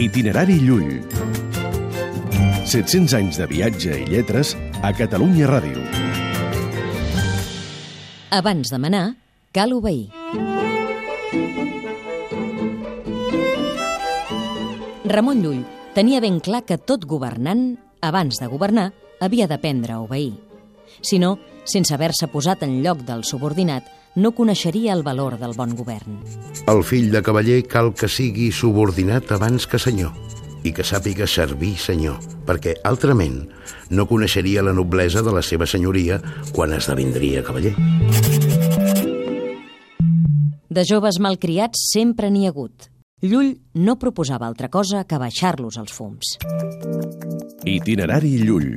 Itinerari Llull. 700 anys de viatge i lletres a Catalunya Ràdio. Abans de manar, cal obeir. Ramon Llull tenia ben clar que tot governant, abans de governar, havia d'aprendre a obeir. Si no, sense haver-se posat en lloc del subordinat, no coneixeria el valor del bon govern. El fill de cavaller cal que sigui subordinat abans que senyor i que sàpiga servir senyor, perquè altrament no coneixeria la noblesa de la seva senyoria quan esdevindria cavaller. De joves malcriats sempre n'hi ha hagut. Llull no proposava altra cosa que baixar-los els fums. Itinerari Llull.